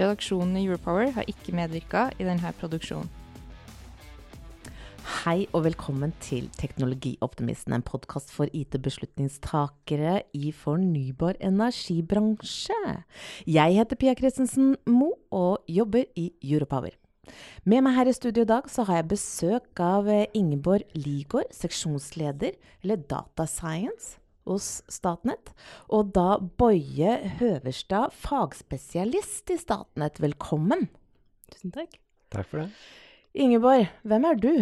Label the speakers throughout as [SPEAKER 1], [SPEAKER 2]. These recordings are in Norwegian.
[SPEAKER 1] Redaksjonen i Europower har ikke medvirka i denne produksjonen.
[SPEAKER 2] Hei og velkommen til Teknologioptimisten, en podkast for IT-beslutningstakere i fornybar energibransje. Jeg heter Pia Christensen Mo og jobber i Europower. Med meg her i studio i dag så har jeg besøk av Ingeborg Ligård, seksjonsleder, eller Data Science, hos Statnett. Og da Boje Høverstad, fagspesialist i Statnett. Velkommen.
[SPEAKER 3] Tusen takk.
[SPEAKER 4] Takk for det.
[SPEAKER 2] Ingeborg, hvem er du?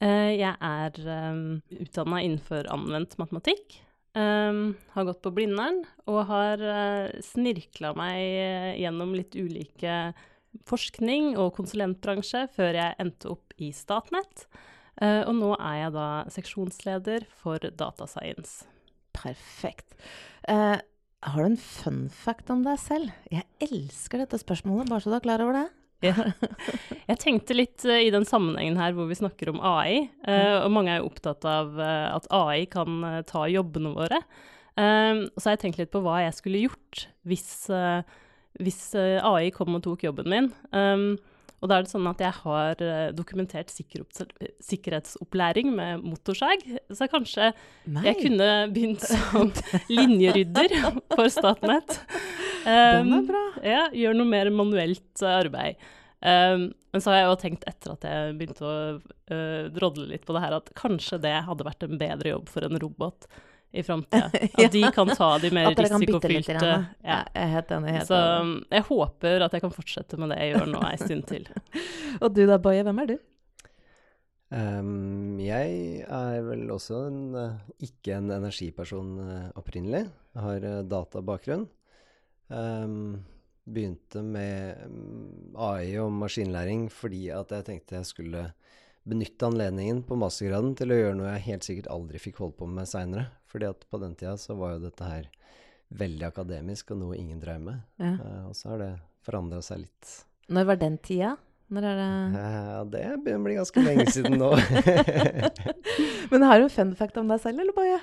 [SPEAKER 3] Eh, jeg er um, utdanna innenfor anvendt matematikk. Um, har gått på Blindern og har uh, snirkla meg eh, gjennom litt ulike forskning og konsulentbransje før jeg endte opp i Statnett. Eh, og nå er jeg da seksjonsleder for Data Science.
[SPEAKER 2] Perfekt. Uh, har du en fun fact om deg selv? Jeg elsker dette spørsmålet, bare så du er klar over det.
[SPEAKER 3] Jeg tenkte litt eh, i den sammenhengen her hvor vi snakker om AI, uh, og mange er jo opptatt av at AI kan ta jobbene våre. Um, så har jeg tenkt litt på hva jeg skulle gjort hvis, uh, hvis AI kom og tok jobben min. Um, og da er det sånn at jeg har eh, dokumentert sikkerhetsopplæring med motorsag, så kanskje
[SPEAKER 2] Nei.
[SPEAKER 3] jeg kunne begynt som linjerydder for Statnett.
[SPEAKER 2] Den er
[SPEAKER 3] Um,
[SPEAKER 2] bra.
[SPEAKER 3] ja, gjør noe mer manuelt arbeid. Um, men så har jeg jo tenkt etter at jeg begynte å uh, drodle litt på det her, at kanskje det hadde vært en bedre jobb for en robot i framtida. At de kan ta de mer risikofylte ja.
[SPEAKER 2] Ja, jeg er helt enig. Helt
[SPEAKER 3] Så um, jeg håper at jeg kan fortsette med det jeg gjør nå ei stund til.
[SPEAKER 2] Og du da, Boje, hvem er du?
[SPEAKER 4] Um, jeg er vel også en, eh, ikke en energiperson eh, opprinnelig. Jeg har uh, databakgrunn. Um, begynte med mm, AI og maskinlæring fordi at jeg tenkte jeg skulle benytte anledningen på mastergraden til å gjøre noe jeg helt sikkert aldri fikk holde på med seinere. Fordi at på den tida så var jo dette her veldig akademisk og noe ingen drev med.
[SPEAKER 2] Ja.
[SPEAKER 4] Uh, og så har det forandra seg litt.
[SPEAKER 2] Når var den tida? Når er det
[SPEAKER 4] Ja, det begynner å bli ganske lenge siden nå.
[SPEAKER 2] Men har du en fun fact om deg selv, eller, Boje?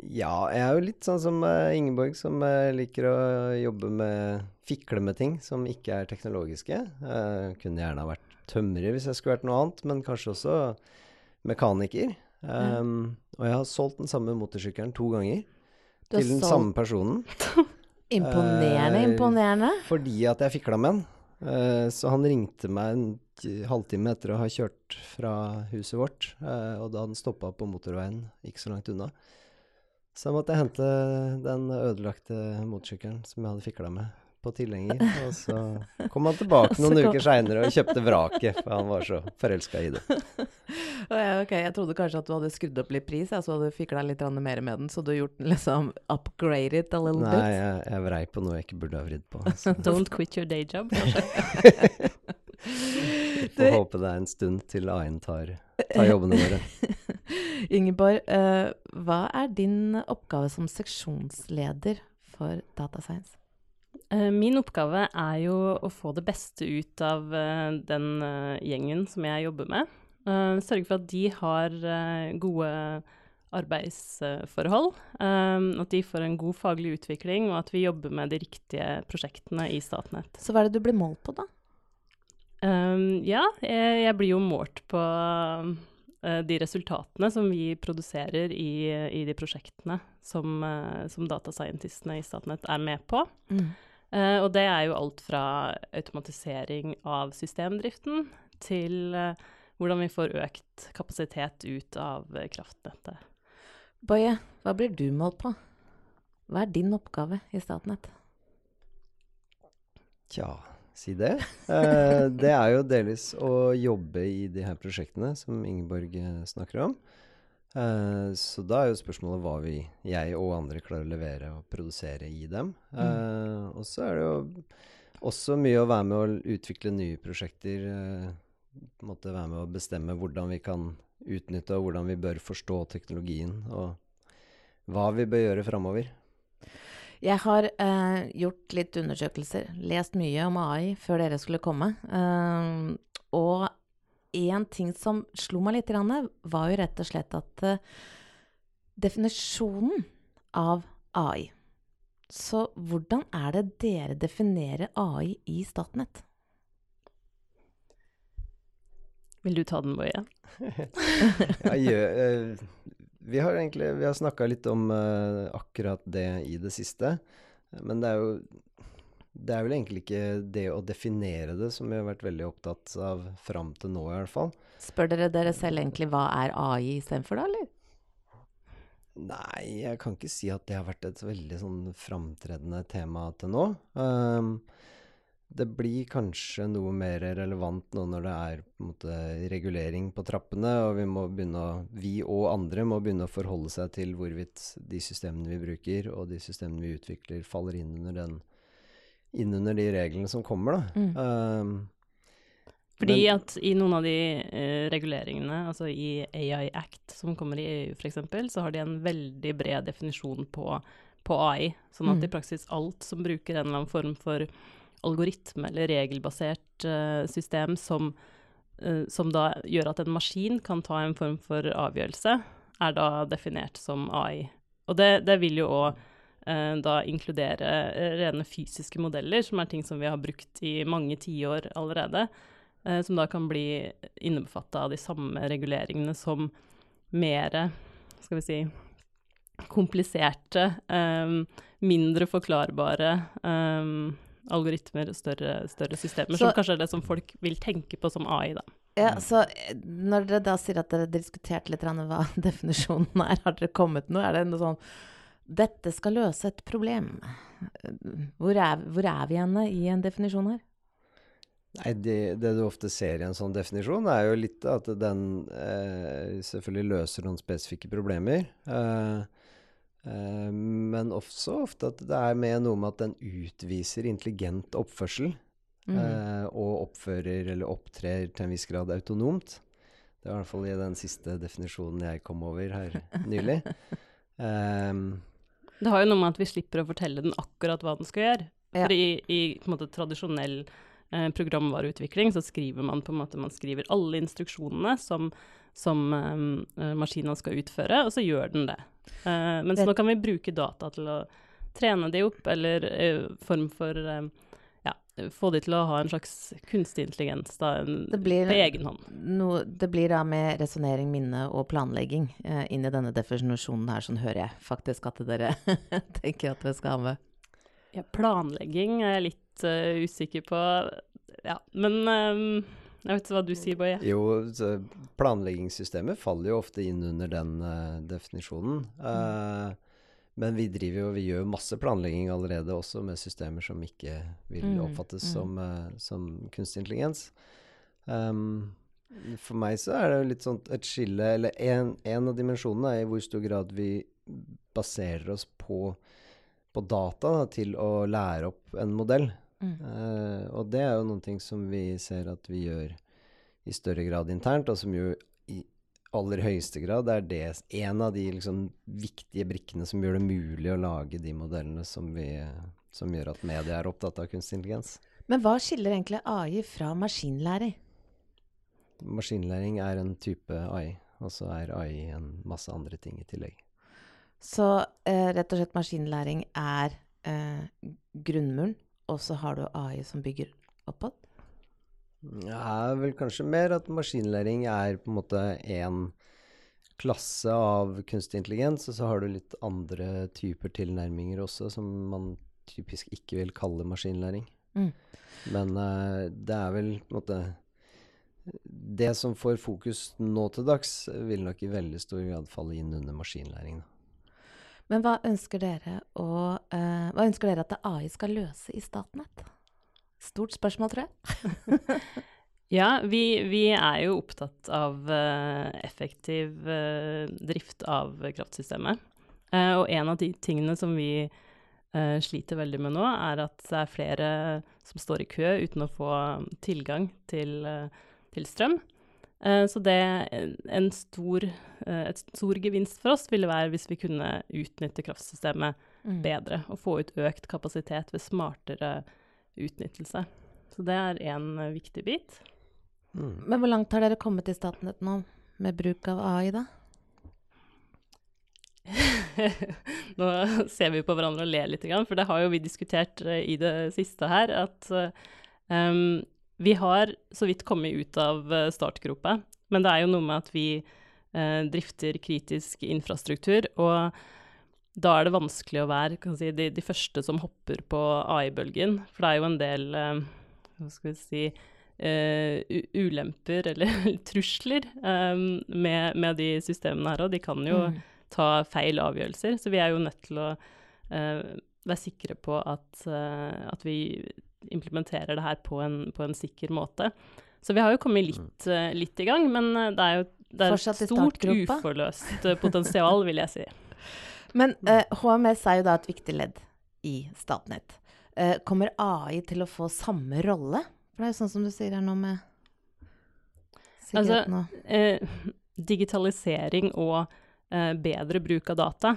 [SPEAKER 4] ja, jeg er jo litt sånn som eh, Ingeborg, som liker å jobbe med Fikle med ting som ikke er teknologiske. Jeg kunne gjerne ha vært tømrer hvis jeg skulle vært noe annet, men kanskje også mekaniker. Um, Og jeg har solgt den samme motorsykkelen to ganger til den
[SPEAKER 2] solgt-
[SPEAKER 4] samme personen.
[SPEAKER 2] Imponerende,
[SPEAKER 4] uh,
[SPEAKER 2] imponerende.
[SPEAKER 4] Fordi at jeg fikla med den. Uh, så han ringte meg en halvtime etter å ha kjørt fra huset vårt, Uh, og da han stoppa på motorveien ikke så langt unna. Så jeg måtte hente den ødelagte motorsykkelen som jeg hadde fikla med, på tilhenger. Og så kom han tilbake noen uker seinere og kjøpte vraket, for han var så forelska i det.
[SPEAKER 2] Ok, Jeg trodde kanskje at du hadde skrudd opp litt pris, så hadde du fikla litt mer med den, så du gjort den liksom upgraded a little
[SPEAKER 4] Nei,
[SPEAKER 2] bit.
[SPEAKER 4] jeg, jeg vrei på noe jeg ikke burde ha vridd på. Så
[SPEAKER 3] Don't quit your day job. kanskje.
[SPEAKER 4] får håpe det er en stund til A1 tar, tar jobbene våre.
[SPEAKER 2] Ingeborg, uh, hva er din oppgave som seksjonsleder for Data Science?
[SPEAKER 3] Eh, min oppgave er jo å få det beste ut av eh, den eh, gjengen som jeg jobber med. Sørge for at de har gode arbeidsforhold, at de får en god faglig utvikling, og at vi jobber med de riktige prosjektene i Statnett.
[SPEAKER 2] Så hva er det du blir målt på, da?
[SPEAKER 3] Ja, jeg, blir jo målt på de resultatene som vi produserer i, i de prosjektene som, uh, som datascientistene i Statnett er med på.
[SPEAKER 2] Mm.
[SPEAKER 3] Uh, og det er jo alt fra automatisering av systemdriften til hvordan vi får økt kapasitet ut av kraftnettet.
[SPEAKER 2] Boje, hva blir du målt på? Hva er din oppgave i Statnett?
[SPEAKER 4] Tja, si det. Eh, det er jo delvis å jobbe i de her prosjektene som Ingeborg eh, snakker om. Eh, så da er jo spørsmålet hva vi, jeg og andre, klarer å levere og produsere i dem. Eh, og så er det jo også mye å være med å utvikle nye prosjekter. Måte være med å bestemme hvordan vi kan utnytte og hvordan vi bør forstå teknologien. Og hva vi bør gjøre framover.
[SPEAKER 2] Jeg har eh, gjort litt undersøkelser, lest mye om AI før dere skulle komme. Eh, og én ting som slo meg litt, grann, var jo rett og slett at eh, definisjonen av AI Så hvordan er det dere definerer AI i Statnett?
[SPEAKER 3] Vil du ta den, Boje?
[SPEAKER 4] Ja, eh, vi har egentlig vi har snakka litt om uh, akkurat det i det siste. Men det er jo det er vel egentlig ikke det å definere det som vi har vært veldig opptatt av fram til nå, i hvert fall.
[SPEAKER 2] Spør dere dere selv egentlig hva er AI istedenfor, da, eller?
[SPEAKER 4] Nei, jeg kan ikke si at det har vært et veldig sånn framtredende tema til nå. Um, det blir kanskje noe mer relevant nå når det er på måte, regulering på trappene, og vi, må begynne å, vi og andre må begynne å forholde seg til hvorvidt de systemene vi bruker og de systemene vi utvikler, faller inn under, den, inn under de reglene som kommer. Da.
[SPEAKER 2] Mm.
[SPEAKER 4] Um,
[SPEAKER 3] Fordi
[SPEAKER 4] men-
[SPEAKER 3] at i noen av de uh, reguleringene, altså i AI Act som kommer i EU f.eks., så har de en veldig bred definisjon på, på AI. Sånn at
[SPEAKER 2] Mm.
[SPEAKER 3] i praksis alt som bruker en eller annen form for algoritme eller regelbasert uh, system som, uh, som da gjør at en maskin kan ta en form for avgjørelse, er da definert som AI. Og det, det vil jo òg eh, da inkludere rene fysiske modeller, som er ting som vi har brukt i mange tiår allerede, som da kan bli innebefatta av de samme reguleringene som mer, skal vi si, kompliserte, mindre forklarbare algoritmer og større, større systemer,
[SPEAKER 2] Så-
[SPEAKER 3] som kanskje er det som folk vil tenke på som AI, da.
[SPEAKER 2] Ja, så eh, når dere da sier at dere diskuterte litt hva definisjonen er, har dere kommet noe? Er det noe sånn Dette skal løse et problem. Hvor er, hvor er vi henne i en definisjon her?
[SPEAKER 4] Nei, det, det du ofte ser i en sånn definisjon, er jo litt at den eh, selvfølgelig løser noen spesifikke problemer. Eh, men også ofte at det er med noe med at den utviser intelligent oppførsel.
[SPEAKER 2] Mm.
[SPEAKER 4] Eh, og oppfører eller opptrer til en viss grad autonomt. Det var i hvert fall i den siste definisjonen jeg kom over her nylig. Um,
[SPEAKER 3] Det har jo noe med at vi slipper å fortelle den akkurat hva den skal gjøre.
[SPEAKER 2] Ja.
[SPEAKER 3] For i, i på en måte, tradisjonell eh, programvareutvikling så skriver man på en måte, man skriver alle instruksjonene som, som eh, maskinen skal utføre, og så gjør den det. Eh, mens
[SPEAKER 2] Det-
[SPEAKER 3] nå kan vi bruke data til å trene de opp, eller eh, form for eh, ja, få de til å ha en slags kunstig intelligens da, en,
[SPEAKER 2] Det blir-
[SPEAKER 3] på egen hånd.
[SPEAKER 2] No, det blir da med resonnering, minne og planlegging eh, inn i denne definisjonen her, sånn hører jeg faktisk at dere tenker at dere skal ha med.
[SPEAKER 3] Ja, planlegging er jeg litt eh, usikker på. Ja, men um, jeg vet ikke hva du sier, Boje.
[SPEAKER 4] Jo, planleggingssystemet faller jo ofte inn under den uh, definisjonen. Eh, men vi driver jo, vi gjør masse planlegging allerede også med systemer som ikke vil
[SPEAKER 2] Mm,
[SPEAKER 4] oppfattes
[SPEAKER 2] mm.
[SPEAKER 4] Som, uh, som kunstig intelligens. Um, for meg så er det jo litt sånn et skille, eller en, en av dimensjonene er i hvor stor grad vi baserer oss på, på data da, til å lære opp en modell.
[SPEAKER 2] Mm.
[SPEAKER 4] Eh, og det er jo noen ting som vi ser at vi gjør i større grad internt, og som jo i aller høyeste grad er det en av de liksom viktige brikkene som gjør det mulig å lage de modellene som vi, som gjør at media er opptatt av kunstig intelligens.
[SPEAKER 2] Men hva skiller egentlig AI fra maskinlæring?
[SPEAKER 4] Maskinlæring er en type AI, og så er AI en masse andre ting i tillegg.
[SPEAKER 2] Så eh, rett og slett maskinlæring er eh, grunnmuren, og så har du AI som bygger oppå?
[SPEAKER 4] Ja, vel kanskje mer at maskinlæring er på en måte én klasse av kunstig intelligens, og så har du litt andre typer tilnærminger også, som man typisk ikke vil kalle maskinlæring.
[SPEAKER 2] Mm.
[SPEAKER 4] Men uh, det er vel på en måte Det som får fokus nå til dags, vil nok i veldig stor grad falle inn under maskinlæring. Da.
[SPEAKER 2] Men hva ønsker dere å uh, Hva ønsker dere at AI skal løse i Statnett? Stort spørsmål, tror jeg.
[SPEAKER 3] ja, vi, vi, er jo opptatt av uh, effektiv uh, drift av kraftsystemet. Uh, og en av de tingene som vi sliter veldig med nå, er at det er flere som står i kø uten å få tilgang til, til strøm. Så det en stor, et stor gevinst for oss ville være hvis vi kunne utnytte kraftsystemet mm. bedre og få ut økt kapasitet ved smartere utnyttelse. Så det er én uh, viktig bit.
[SPEAKER 2] Mm. Men hvor langt har dere kommet i Statnett nå med bruk av AI, da?
[SPEAKER 3] nå ser vi på hverandre og ler litt, for det har jo vi diskutert i det siste her, at um, vi har så vidt kommet ut av startgropa, men det er jo noe med at vi eh, drifter kritisk infrastruktur. og da er det vanskelig å være si, de, de, første som hopper på AI-bølgen. For det er jo en del eh, hva skal vi si uh, ulemper eller trusler um, med, med, de systemene her òg. De kan jo mm. ta feil avgjørelser. Så vi er jo nødt til å uh, være sikre på at, at, vi implementerer det her på en, på en, sikker måte. Så vi har jo kommet litt, litt i gang, men det er jo det er et stort uforløst potensial, vil jeg si.
[SPEAKER 2] Men eh, HMS er jo da et viktig ledd i Statnett. Eh, kommer AI til å få samme rolle? For det er jo sånn som du sier her nå med sikkerheten
[SPEAKER 3] altså, eh, digitalisering og eh, bedre bruk av data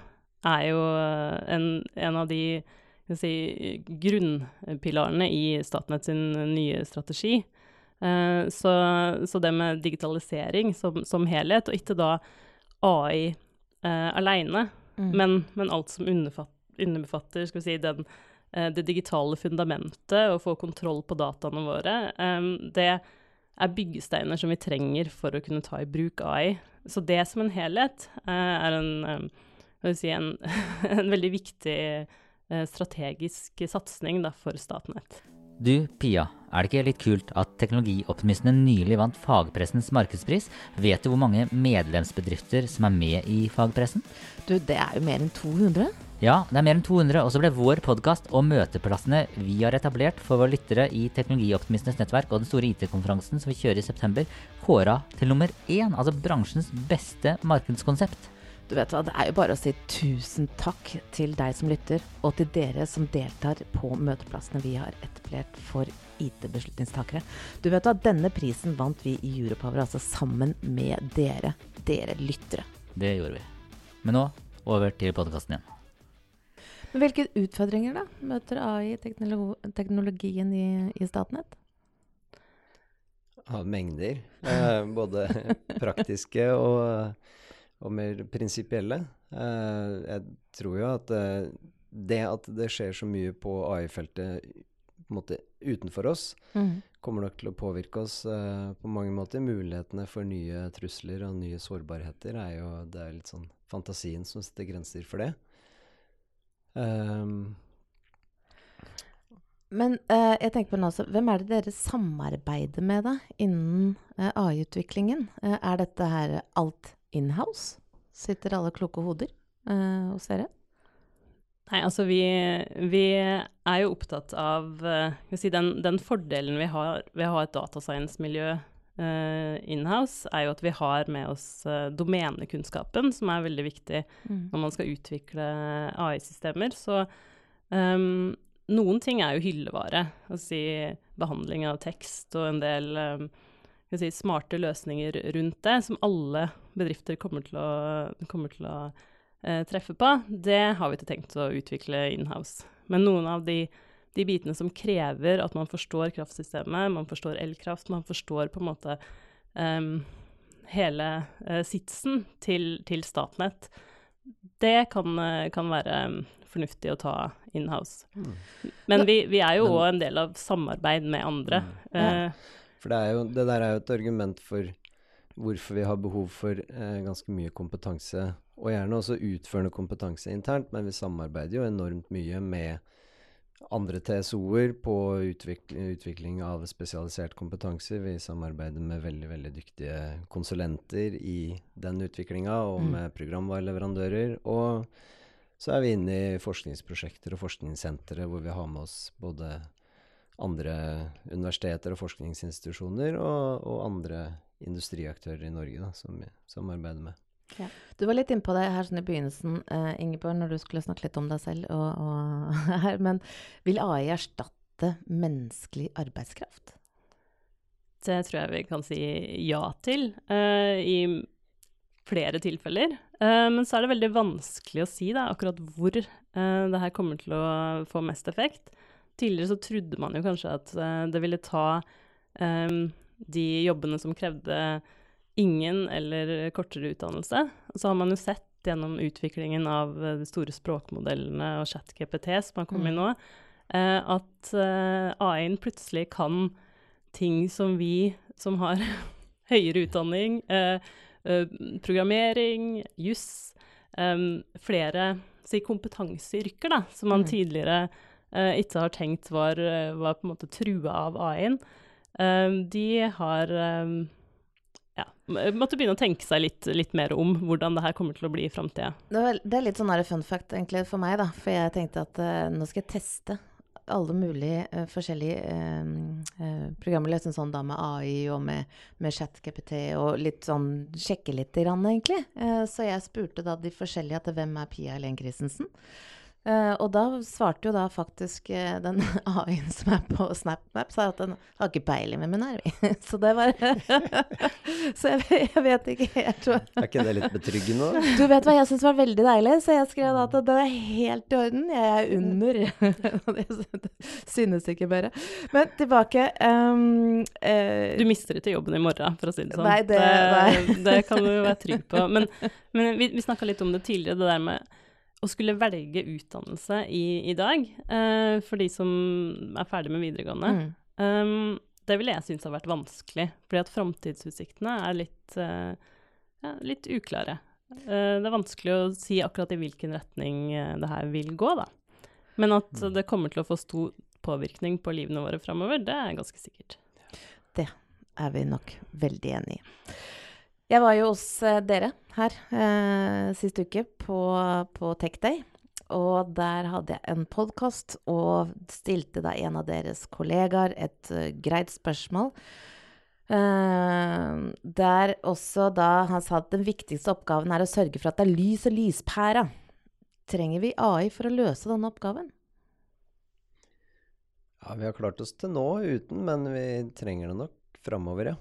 [SPEAKER 3] er jo eh, en, en av de si, grunnpilarene i Statnett sin nye strategi. Uh, så, så, det med digitalisering som, som, helhet, og ikke da AI eh, aleine, Mm. Men, men, alt som underbefatter skal vi si, den, eh, det digitale fundamentet, og få kontroll på dataene våre, eh, det er byggesteiner som vi trenger for å kunne ta i bruk AI. Så det som en helhet eh, er en, um, si en, en, veldig viktig uh, strategisk satsing da, for Statnett.
[SPEAKER 5] Du, Pia, er det ikke litt kult at teknologioptimistene nylig vant fagpressens markedspris? Vet du hvor mange medlemsbedrifter som er med i fagpressen?
[SPEAKER 2] Du, det er jo mer enn 200?
[SPEAKER 5] Ja, det er mer enn 200, og så ble vår podkast og møteplassene vi har etablert for våre lyttere i Teknologioptimistenes nettverk og den store IT-konferansen som vi kjører i september, kåra til nummer én, altså bransjens beste markedskonsept.
[SPEAKER 2] Du vet hva, Det er jo bare å si tusen takk til deg som lytter, og til dere som deltar på møteplassene vi har etablert for IT-beslutningstakere. Du vet hva, Denne prisen vant vi i Europower altså sammen med dere, dere lyttere.
[SPEAKER 5] Det gjorde vi. Men nå over til podkasten igjen.
[SPEAKER 2] Men Hvilke utfordringer da møter AI-teknologien i, i Statnett?
[SPEAKER 4] Av mengder. Eh, både praktiske og og mer prinsipielle. Uh, jeg tror jo at uh, det at det skjer så mye på AI-feltet utenfor oss, mm. kommer nok til å påvirke oss uh, på mange måter. Mulighetene for nye trusler og nye sårbarheter er jo Det er litt sånn fantasien som setter grenser for det. Um,
[SPEAKER 2] men uh, jeg tenker på nå også, hvem er det dere samarbeider med da, innen uh, AI-utviklingen? Er dette her alt inhouse? Sitter alle kloke hoder uh, hos dere?
[SPEAKER 3] Nei, altså vi, vi, er jo opptatt av uh, si, den, den, fordelen vi har ved å ha et datascience-miljø uh, inhouse, er jo at vi har med oss uh, domenekunnskapen, som er veldig viktig mm. når man skal utvikle AI-systemer. Så um, noen ting er jo hyllevare. Altså behandling av tekst og en del um, si, smarte løsninger rundt det, som alle bedrifter kommer til å, kommer til å eh, treffe på, det har vi ikke tenkt å utvikle inhouse. Men noen av de, de bitene som krever at man forstår kraftsystemet, man forstår elkraft, man forstår på en måte um, hele uh, sitsen til, til, Statnett, det kan, kan være fornuftig å ta in-house. Mm. Men vi, vi, er jo òg en del av samarbeid med andre. Mm.
[SPEAKER 4] Uh, for det, jo, det, der er jo et argument for hvorfor vi har behov for eh, ganske mye kompetanse, og gjerne også utførende kompetanse internt, men vi samarbeider jo enormt mye med andre TSO-er på utvikling, utvikling, av spesialisert kompetanse. Vi samarbeider med veldig veldig dyktige konsulenter i den utviklinga, og mm. med programvareleverandører. Og så er vi inne i forskningsprosjekter og forskningssentre hvor vi har med oss både andre universiteter og forskningsinstitusjoner og, og andre industriaktører i Norge da, som vi samarbeider med.
[SPEAKER 2] Ja. Du var litt innpå det her sånn i begynnelsen, uh, Ingeborg, når du skulle snakke litt om deg selv. Og, og men vil AI erstatte menneskelig arbeidskraft?
[SPEAKER 3] Det tror jeg vi kan si ja til. Uh, I flere tilfeller. Uh, men så er det veldig vanskelig å si da, akkurat hvor uh, det her kommer til å få mest effekt. Tidligere så trodde man jo kanskje at uh, det ville ta um, de jobbene som krevde ingen eller kortere utdannelse. Og så har man jo sett gjennom utviklingen av de store språkmodellene og ChatGPT som har kommet mm. nå, at AI-en plutselig kan ting som vi som har høyere utdanning, Eh, programmering, juss, um, flere si, kompetanseyrker da, som man mm. tidligere ikke har tenkt var, var, på en måte trua av AI-en. Um, de har ja, måtte begynne å tenke seg litt, litt, mer om hvordan det her kommer til å bli i framtida.
[SPEAKER 2] Det, det, er litt sånn fun fact egentlig for meg, da. For jeg tenkte at uh, nå skal jeg teste alle mulige uh, forskjellige uh, programmer, liksom sånn da med AI og med, med ChatGPT og litt sånn Sjekke litt, grann, egentlig. så jeg spurte da de forskjellige at hvem er Pia Helen Christensen? Uh, og da svarte jo da faktisk uh, den AI-en som er på SnapMap, sa at den har ikke peiling hvem hun er. så det var Så jeg, jeg, vet ikke helt hva
[SPEAKER 4] Er ikke det litt betryggende, da?
[SPEAKER 2] Du vet hva jeg syns var veldig deilig, så jeg skrev da at det er helt i orden. Jeg er under. det synes ikke bare. Men tilbake um,
[SPEAKER 3] uh, Du mister ikke jobben i morgen, for å si det sånn.
[SPEAKER 2] Nei, det, det,
[SPEAKER 3] det kan du være trygg på. Men, men vi, vi snakka litt om det tidligere, det der med å skulle velge utdannelse i, i dag, uh, for de som er ferdig med videregående, mm. um, det ville jeg synes har vært vanskelig. Fordi at framtidsutsiktene er litt, uh, ja, litt uklare. Uh, det er vanskelig å si akkurat i hvilken retning det her vil gå, da. Men at mm. det kommer til å få stor påvirkning på livene våre framover, det er ganske sikkert.
[SPEAKER 2] Det er vi nok veldig enig i. Jeg var jo hos eh, dere her eh, sist uke på, på TechDay. Og der hadde jeg en podkast og stilte da en av deres kollegaer et uh, greit spørsmål. Uh, der også da han sa at den viktigste oppgaven er å sørge for at det er lys og lyspæra. Trenger vi AI for å løse denne oppgaven?
[SPEAKER 4] Ja, vi har klart oss til nå uten, men vi trenger det nok framover, ja.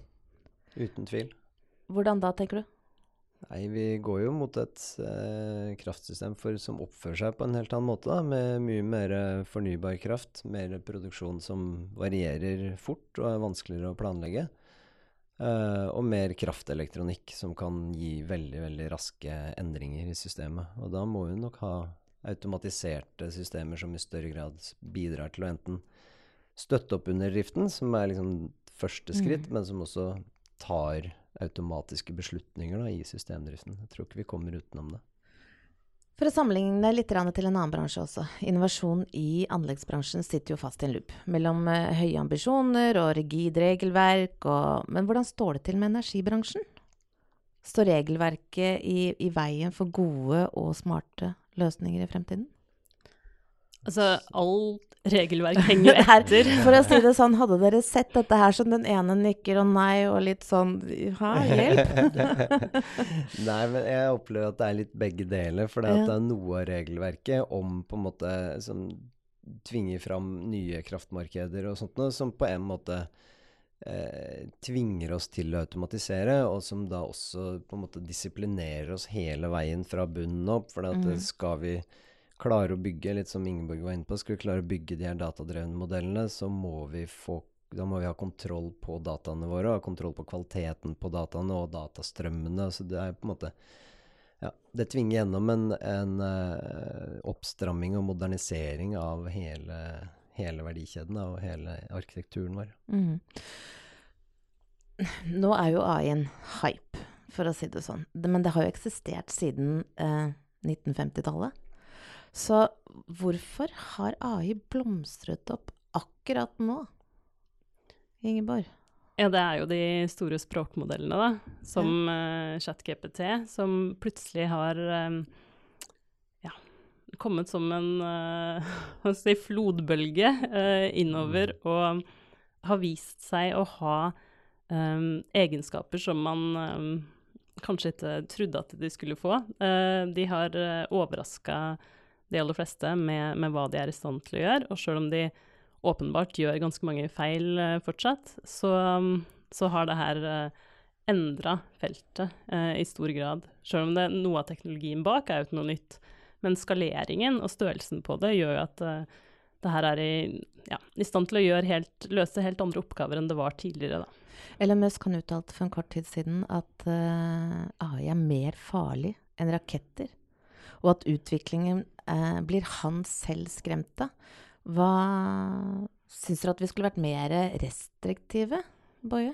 [SPEAKER 4] Uten tvil.
[SPEAKER 2] Hvordan da, tenker du?
[SPEAKER 4] Nei, Vi går jo mot et eh, kraftsystem for, som oppfører seg på en helt annen måte. Da, med mye mer fornybar kraft. Mer produksjon som varierer fort og er vanskeligere å planlegge. Eh, og mer kraftelektronikk som kan gi veldig veldig raske endringer i systemet. Og da må vi nok ha automatiserte systemer som i større grad bidrar til å enten støtte opp under driften, som er liksom første skritt, mm. men som også tar automatiske beslutninger da, i systemdriften. Jeg tror ikke vi kommer utenom det.
[SPEAKER 2] For å sammenligne litt til en annen bransje også. Innovasjon i anleggsbransjen sitter jo fast i en loop mellom uh, høye ambisjoner og rigid regelverk. Og, men hvordan står det til med energibransjen? Står regelverket i, i veien for gode og smarte løsninger i fremtiden?
[SPEAKER 3] Altså, alt regelverk henger etter.
[SPEAKER 2] For å si det sånn, hadde dere sett dette her som den ene nikker og nei og litt sånn Ha, hjelp!
[SPEAKER 4] nei, men jeg opplever at det er litt begge deler. For det, ja. det er noe av regelverket om på en måte som tvinger fram nye kraftmarkeder og sånt noe, som på en måte eh, tvinger oss til å automatisere, og som da også på en måte disiplinerer oss hele veien fra bunnen opp. For at mm. skal vi klare å bygge, litt som Ingeborg var inne på, skal vi klare å bygge de her datadrevne modellene, så må vi få da må vi ha kontroll på dataene våre, ha kontroll på kvaliteten på dataene og datastrømmene. Så det er på en måte ja, Det tvinger gjennom en, en uh, oppstramming og modernisering av hele, hele verdikjeden og hele arkitekturen vår.
[SPEAKER 2] Mm. Nå er jo AI en hype, for å si det sånn. Men det har jo eksistert siden uh, 1950-tallet. Så hvorfor har AI blomstret opp akkurat nå? Ingeborg?
[SPEAKER 3] Ja, det er jo de store språkmodellene, da. Som ja. uh, ChatGPT, som plutselig har um, ja, kommet som en uh, si, flodbølge uh, innover mm. og har vist seg å ha um, egenskaper som man um, kanskje ikke trodde at de skulle få. de har uh, overraska de aller fleste med, med, hva de er i stand til å gjøre, og sjøl om de åpenbart gjør ganske mange feil uh, fortsatt, så, så, har det her eh, endra feltet uh, i stor grad. Selv om det, noe av teknologien bak er jo ikke noe nytt. Men skaleringen og størrelsen på det gjør jo at uh, det her er i, ja, i stand til å helt, løse helt andre oppgaver enn det var tidligere. da.
[SPEAKER 2] Elon Musk han uttalte for en kort tid siden at uh, AI er mer farlig enn raketter. Og at utviklingen eh, blir han selv skremt av. Hva Syns dere at vi skulle vært mer restriktive, Boje?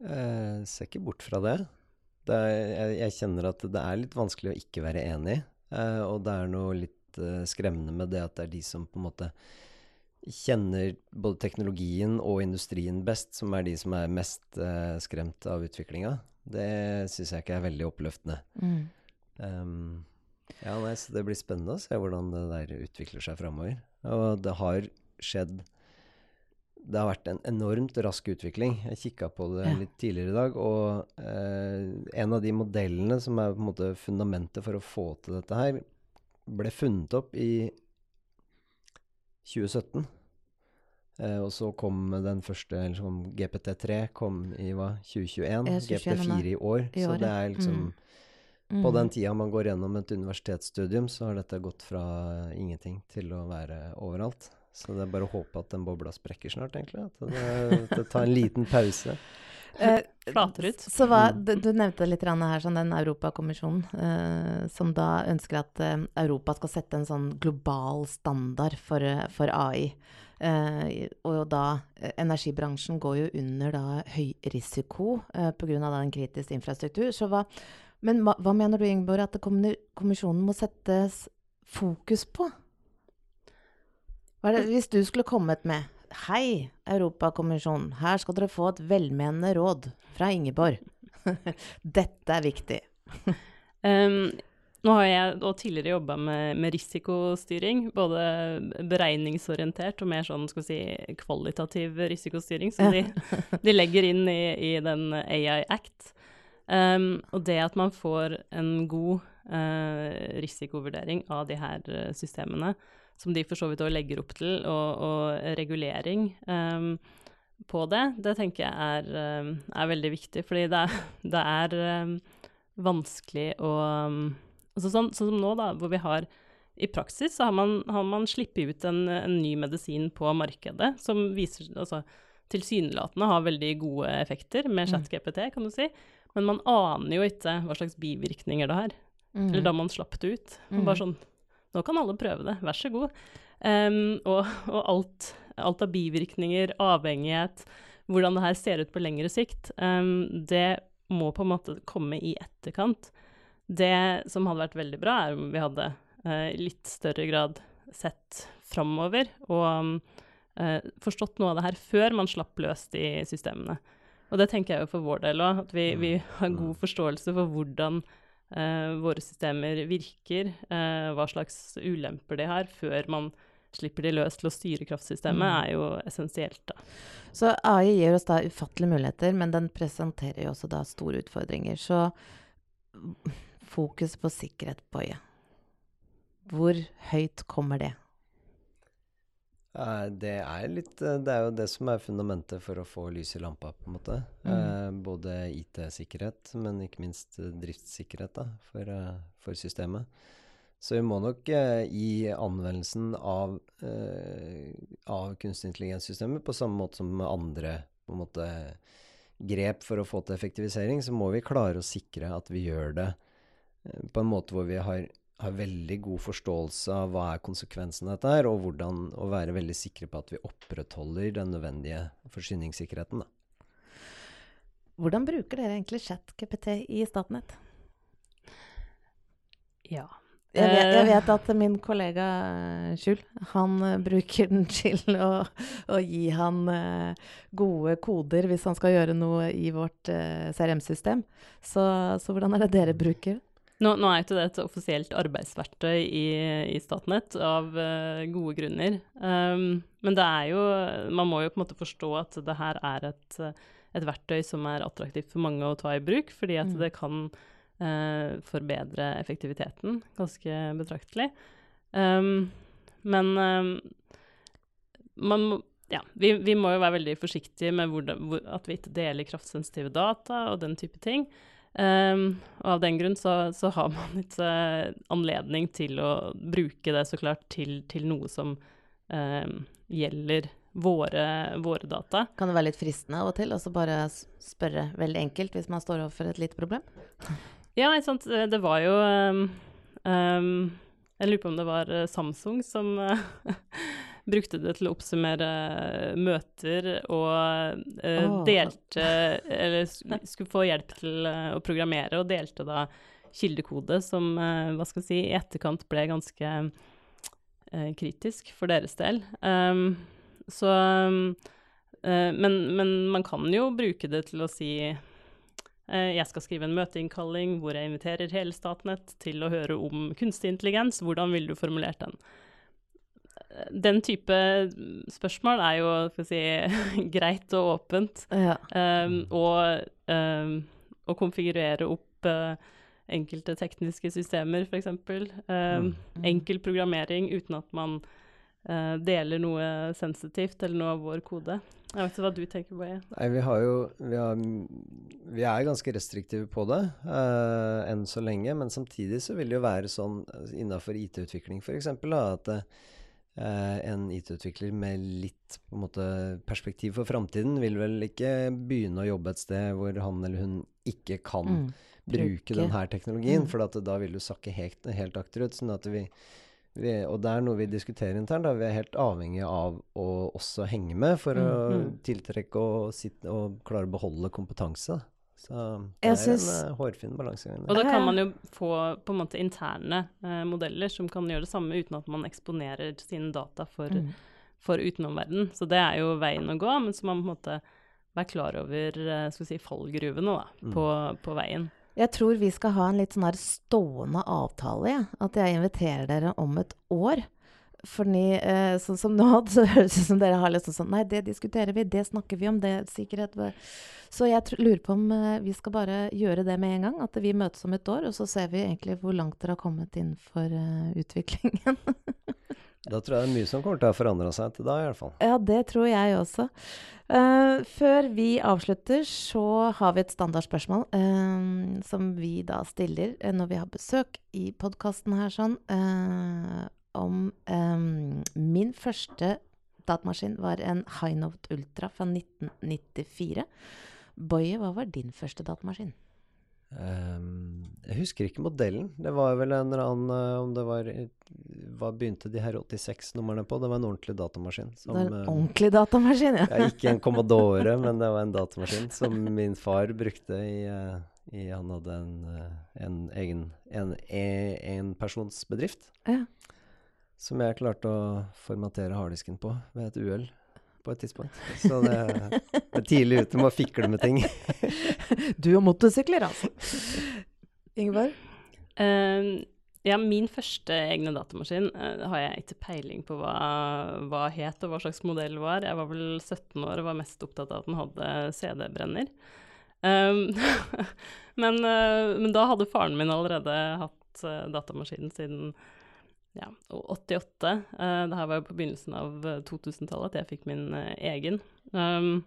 [SPEAKER 4] Eh, ser ikke bort fra det. det er, jeg, jeg, kjenner at det er litt vanskelig å ikke være enig. Eh, og det er noe litt eh, skremmende med det at det er de som på en måte kjenner både teknologien og industrien best, som er de som er mest eh, skremt av utviklinga. Det syns jeg ikke er veldig oppløftende. Mm. Um, ja, nei, så Det blir spennende å se hvordan det der utvikler seg framover. Og det har skjedd Det har vært en enormt rask utvikling. Jeg kikka på det litt tidligere i dag, og eh, en av de modellene som er på en måte fundamentet for å få til dette her, ble funnet opp i 2017. Eh, og så kom den første, eller sånn GPT3 kom i hva, 2021. GPT4 i år. I så det er liksom mm. Mm. På den tida man går gjennom et universitetsstudium, så har dette gått fra ingenting til å være overalt. Så det er bare å håpe at den bobla sprekker snart, egentlig. At det, det tar en liten pause.
[SPEAKER 3] Eh, Flater ut.
[SPEAKER 2] Så hva, du, du, nevnte litt her, sånn den Europakommisjonen, eh, som da ønsker at eh, Europa skal sette en sånn global standard for, for AI. Uh, og da eh, Energibransjen går jo under da høy risiko eh, pga. den kritiske infrastruktur. Så hva, men hva, hva mener du, Ingeborg, at kommisjonen må settes fokus på? Det, hvis du skulle kommet med Hei, Europakommisjonen, her skal dere få et velmenende råd fra Ingeborg. Dette er viktig.
[SPEAKER 3] um, nå har jeg tidligere jobba med, med, risikostyring, både beregningsorientert og mer sånn skal vi si, kvalitativ risikostyring, som de, de legger inn i, i den AI Act. Um, og det at man får en god uh, risikovurdering av de her uh, systemene, som de for så vidt òg legger opp til, og, og regulering um, på det, det tenker jeg er, um, er veldig viktig. Fordi det er, det er vanskelig å altså sånn, sånn, som nå, da, hvor vi har i praksis så har man, har man sluppet ut en, en, ny medisin på markedet som viser altså, tilsynelatende har veldig gode effekter med mm. ChatGPT, kan du si. Men man aner jo ikke hva slags bivirkninger det har. Mm. Eller da man slapp det ut. Mm. Bare sånn Nå kan alle prøve det, vær så god. Um, og, og alt, alt, av bivirkninger, avhengighet, hvordan det her ser ut på lengre sikt, um, det må på en måte komme i etterkant. Det som hadde vært veldig bra, er om vi hadde uh, litt større grad sett framover og uh, forstått noe av det her før man slapp løs de systemene. Og det tenker jeg jo for vår del òg, at vi, vi, mm. har god mm. forståelse for hvordan uh, våre systemer virker, uh, hva slags ulemper de har, før man slipper de løs til å styre kraftsystemet, mm. er jo essensielt. da.
[SPEAKER 2] Så AI gir oss da ufattelige muligheter, men den presenterer jo også da store utfordringer. Så fokus på sikkerhet, Boje. Hvor høyt kommer det?
[SPEAKER 4] Det er, litt, eh, det er jo det som er fundamentet for å få lys i lampa, på en måte. Mm. Eh, både IT-sikkerhet, men ikke minst eh, driftssikkerhet da, for, for, systemet. Så vi må nok eh, i anvendelsen av, eh, av kunstig intelligenssystemer, på samme måte som med andre på en måte, grep for å få til effektivisering, så må vi klare å sikre at vi gjør det eh, på en måte hvor vi har, har veldig god forståelse av hva er konsekvensen av dette her, og hvordan å være veldig sikre på at vi opprettholder den nødvendige forsyningssikkerheten. Da.
[SPEAKER 2] Hvordan bruker dere egentlig ChatGPT i Statnett?
[SPEAKER 3] Ja.
[SPEAKER 2] Jeg vet, jeg
[SPEAKER 3] Eh,
[SPEAKER 2] vet at min kollega eh, Skjul, han eh, bruker den til å, å gi han gode koder hvis han skal gjøre noe i vårt CRM-system. Så, så hvordan er det dere bruker?
[SPEAKER 3] Nå, nå er ikke det et offisielt arbeidsverktøy i, i Statnett, av uh, gode grunner. Um, men det er jo Man må jo på en måte forstå at det her er et, et verktøy som er attraktivt for mange å ta i bruk, fordi at
[SPEAKER 2] Mm.
[SPEAKER 3] det kan uh, forbedre effektiviteten ganske betraktelig. Um, men um, man må ja, vi, vi må jo være veldig forsiktige med hvor, hvor, at vi ikke deler kraftsensitive data og den type ting. Um, og av den grunn så, så har man ikke eh, anledning til å bruke det så klart til, til noe som um, gjelder våre, våre data.
[SPEAKER 2] Kan det være litt fristende av og til, å bare spørre veldig enkelt hvis man står overfor et lite problem?
[SPEAKER 3] Ja, ikke sant. Det det var jo um, Jeg lurer på om det var eh, Samsung som eh, brukte det til å oppsummere møter og
[SPEAKER 2] uh,
[SPEAKER 3] delte Eller skulle få hjelp til eh, å programmere, og delte da kildekode som uh, hva skal jeg si, i etterkant ble ganske uh, kritisk for deres del. Um, så um, eh, men, men man kan jo bruke det til å si Eh, Jeg skal skrive en møteinnkalling hvor jeg inviterer hele Statnett til å høre om kunstig intelligens. Hvordan ville du formulert den? Den type spørsmål er jo skal si, greit og åpent.
[SPEAKER 2] Ja.
[SPEAKER 3] Um, og um, å konfigurere opp uh, enkelte tekniske systemer, f.eks. Um, Enkel programmering uten at man uh, deler noe sensitivt eller noe av vår kode. Jeg vet ikke hva du tenker, Boje.
[SPEAKER 4] Nei, vi har jo Vi, har, vi er ganske restriktive på det uh, enn så lenge, men samtidig så vil det jo være sånn innafor IT-utvikling f.eks. at eh, en IT-utvikler med litt måte, perspektiv for framtiden vil vel ikke begynne å jobbe et sted hvor han eller hun ikke kan
[SPEAKER 2] Mm.
[SPEAKER 4] bruke
[SPEAKER 2] Bruke.
[SPEAKER 4] denne teknologien,
[SPEAKER 2] Mm.
[SPEAKER 4] for da vil du sakke helt, helt akterut. Sånn vi, vi, og det er noe vi diskuterer internt. Vi er helt avhengig av å også henge med for
[SPEAKER 2] Mm, å
[SPEAKER 4] tiltrekke og, sitte, og klare å beholde kompetanse. Så det
[SPEAKER 2] Jeg
[SPEAKER 4] er
[SPEAKER 2] synes...
[SPEAKER 4] en uh, hårfin balansegang.
[SPEAKER 3] Og da kan man jo få på en måte interne uh, modeller som kan gjøre det samme uten at man eksponerer sine data for,
[SPEAKER 2] Mm.
[SPEAKER 3] for utenomverden. Så det er jo veien å gå, men så må man på en måte være klar over eh, skal vi si, fallgruvene da,
[SPEAKER 4] Mm.
[SPEAKER 3] på, på veien.
[SPEAKER 2] Jeg tror vi skal ha en litt sånn her stående avtale, ja. At jeg inviterer dere om et år. Fordi eh, sånn som nå, så høres det ut som dere har liksom sånn Nei, det diskuterer vi, det snakker vi om, det er sikkerhet Så jeg lurer på om eh, vi skal bare gjøre det med en gang. At vi møtes om et år, og så ser vi egentlig hvor langt dere har kommet innenfor eh, utviklingen.
[SPEAKER 4] Da tror jeg det er mye som kommer til å forandre seg til da, i hvert fall.
[SPEAKER 2] Ja, det tror jeg også. Uh, før vi avslutter, så har vi et standardspørsmål uh, som vi da stiller uh, når vi har besøk i podkasten her sånn, om um, Min første datamaskin var en Highnote Ultra fra 1994. Boje, hva var din første datamaskin?
[SPEAKER 4] Um, jeg husker ikke modellen. Det var vel en eller annen eh, Om det var Hva begynte de her 86-numrene på? Det var en ordentlig datamaskin. Som,
[SPEAKER 2] det var en
[SPEAKER 4] eh,
[SPEAKER 2] ordentlig datamaskin, ja.
[SPEAKER 4] ja, ikke en Commodore, men det var en datamaskin som min far brukte i, eh, i Han hadde en, en egen en, enpersonsbedrift
[SPEAKER 2] Ja.
[SPEAKER 4] Som jeg klarte å formatere harddisken på ved et uhell på et tidspunkt. Så det det er tidlig ute med å fikle med ting.
[SPEAKER 2] Du og motorsykler, altså. Ingeborg?
[SPEAKER 3] Eh, ja, min første egne datamaskin uh, har jeg ikke peiling på hva, hva het og hva slags modell var. Jeg var vel 17 år og var mest opptatt av at den hadde CD-brenner. Um, men, uh, men da hadde faren min allerede hatt uh, datamaskinen siden ja, 88. Uh, det her var jo på begynnelsen av eh, 2000-tallet at jeg fikk min uh, egen. Um,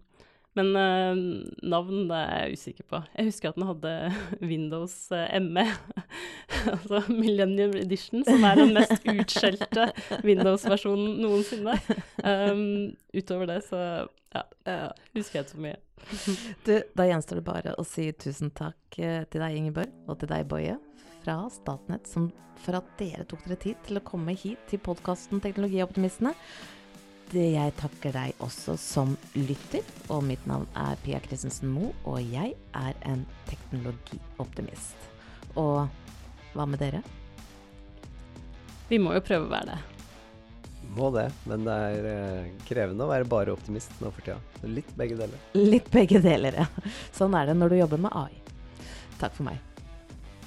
[SPEAKER 3] men uh, navn det er jeg usikker på. Jeg husker at den hadde Windows eh, ME. altså Millennium Edition, som er den mest utskjelte Windows-versjonen noensinne. Um, utover det så ja, husker jeg ikke så mye.
[SPEAKER 2] Du, da gjenstår det bare å si tusen takk eh, til deg, Ingeborg, og til deg, Boje, fra Statnett, som, for at dere tok dere tid til å komme hit til podkasten Teknologioptimistene. Jeg takker deg også som lytter, og mitt navn er Pia Christensen Moe, og jeg er en teknologioptimist. Og hva med dere?
[SPEAKER 3] Vi må jo prøve å være det.
[SPEAKER 4] Må det, men det er eh, krevende å være bare optimist nå for tida. Litt begge deler.
[SPEAKER 2] Litt begge deler, ja. Sånn er det når du jobber med AI. Takk for meg.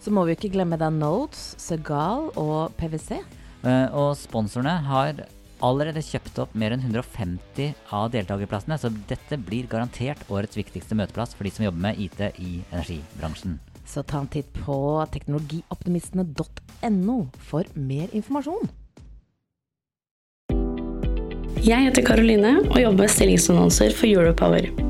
[SPEAKER 2] så må vi ikke glemme da Nodes, Segal og PwC.
[SPEAKER 5] Uh, og sponsorene har allerede kjøpt opp mer enn 150 av deltakerplassene, så dette blir garantert årets viktigste møteplass for de som jobber med IT i energibransjen.
[SPEAKER 2] Så ta en titt på teknologioptimistene.no for mer informasjon.
[SPEAKER 6] Jeg heter Karoline og jobber med stillingsannonser for Europower.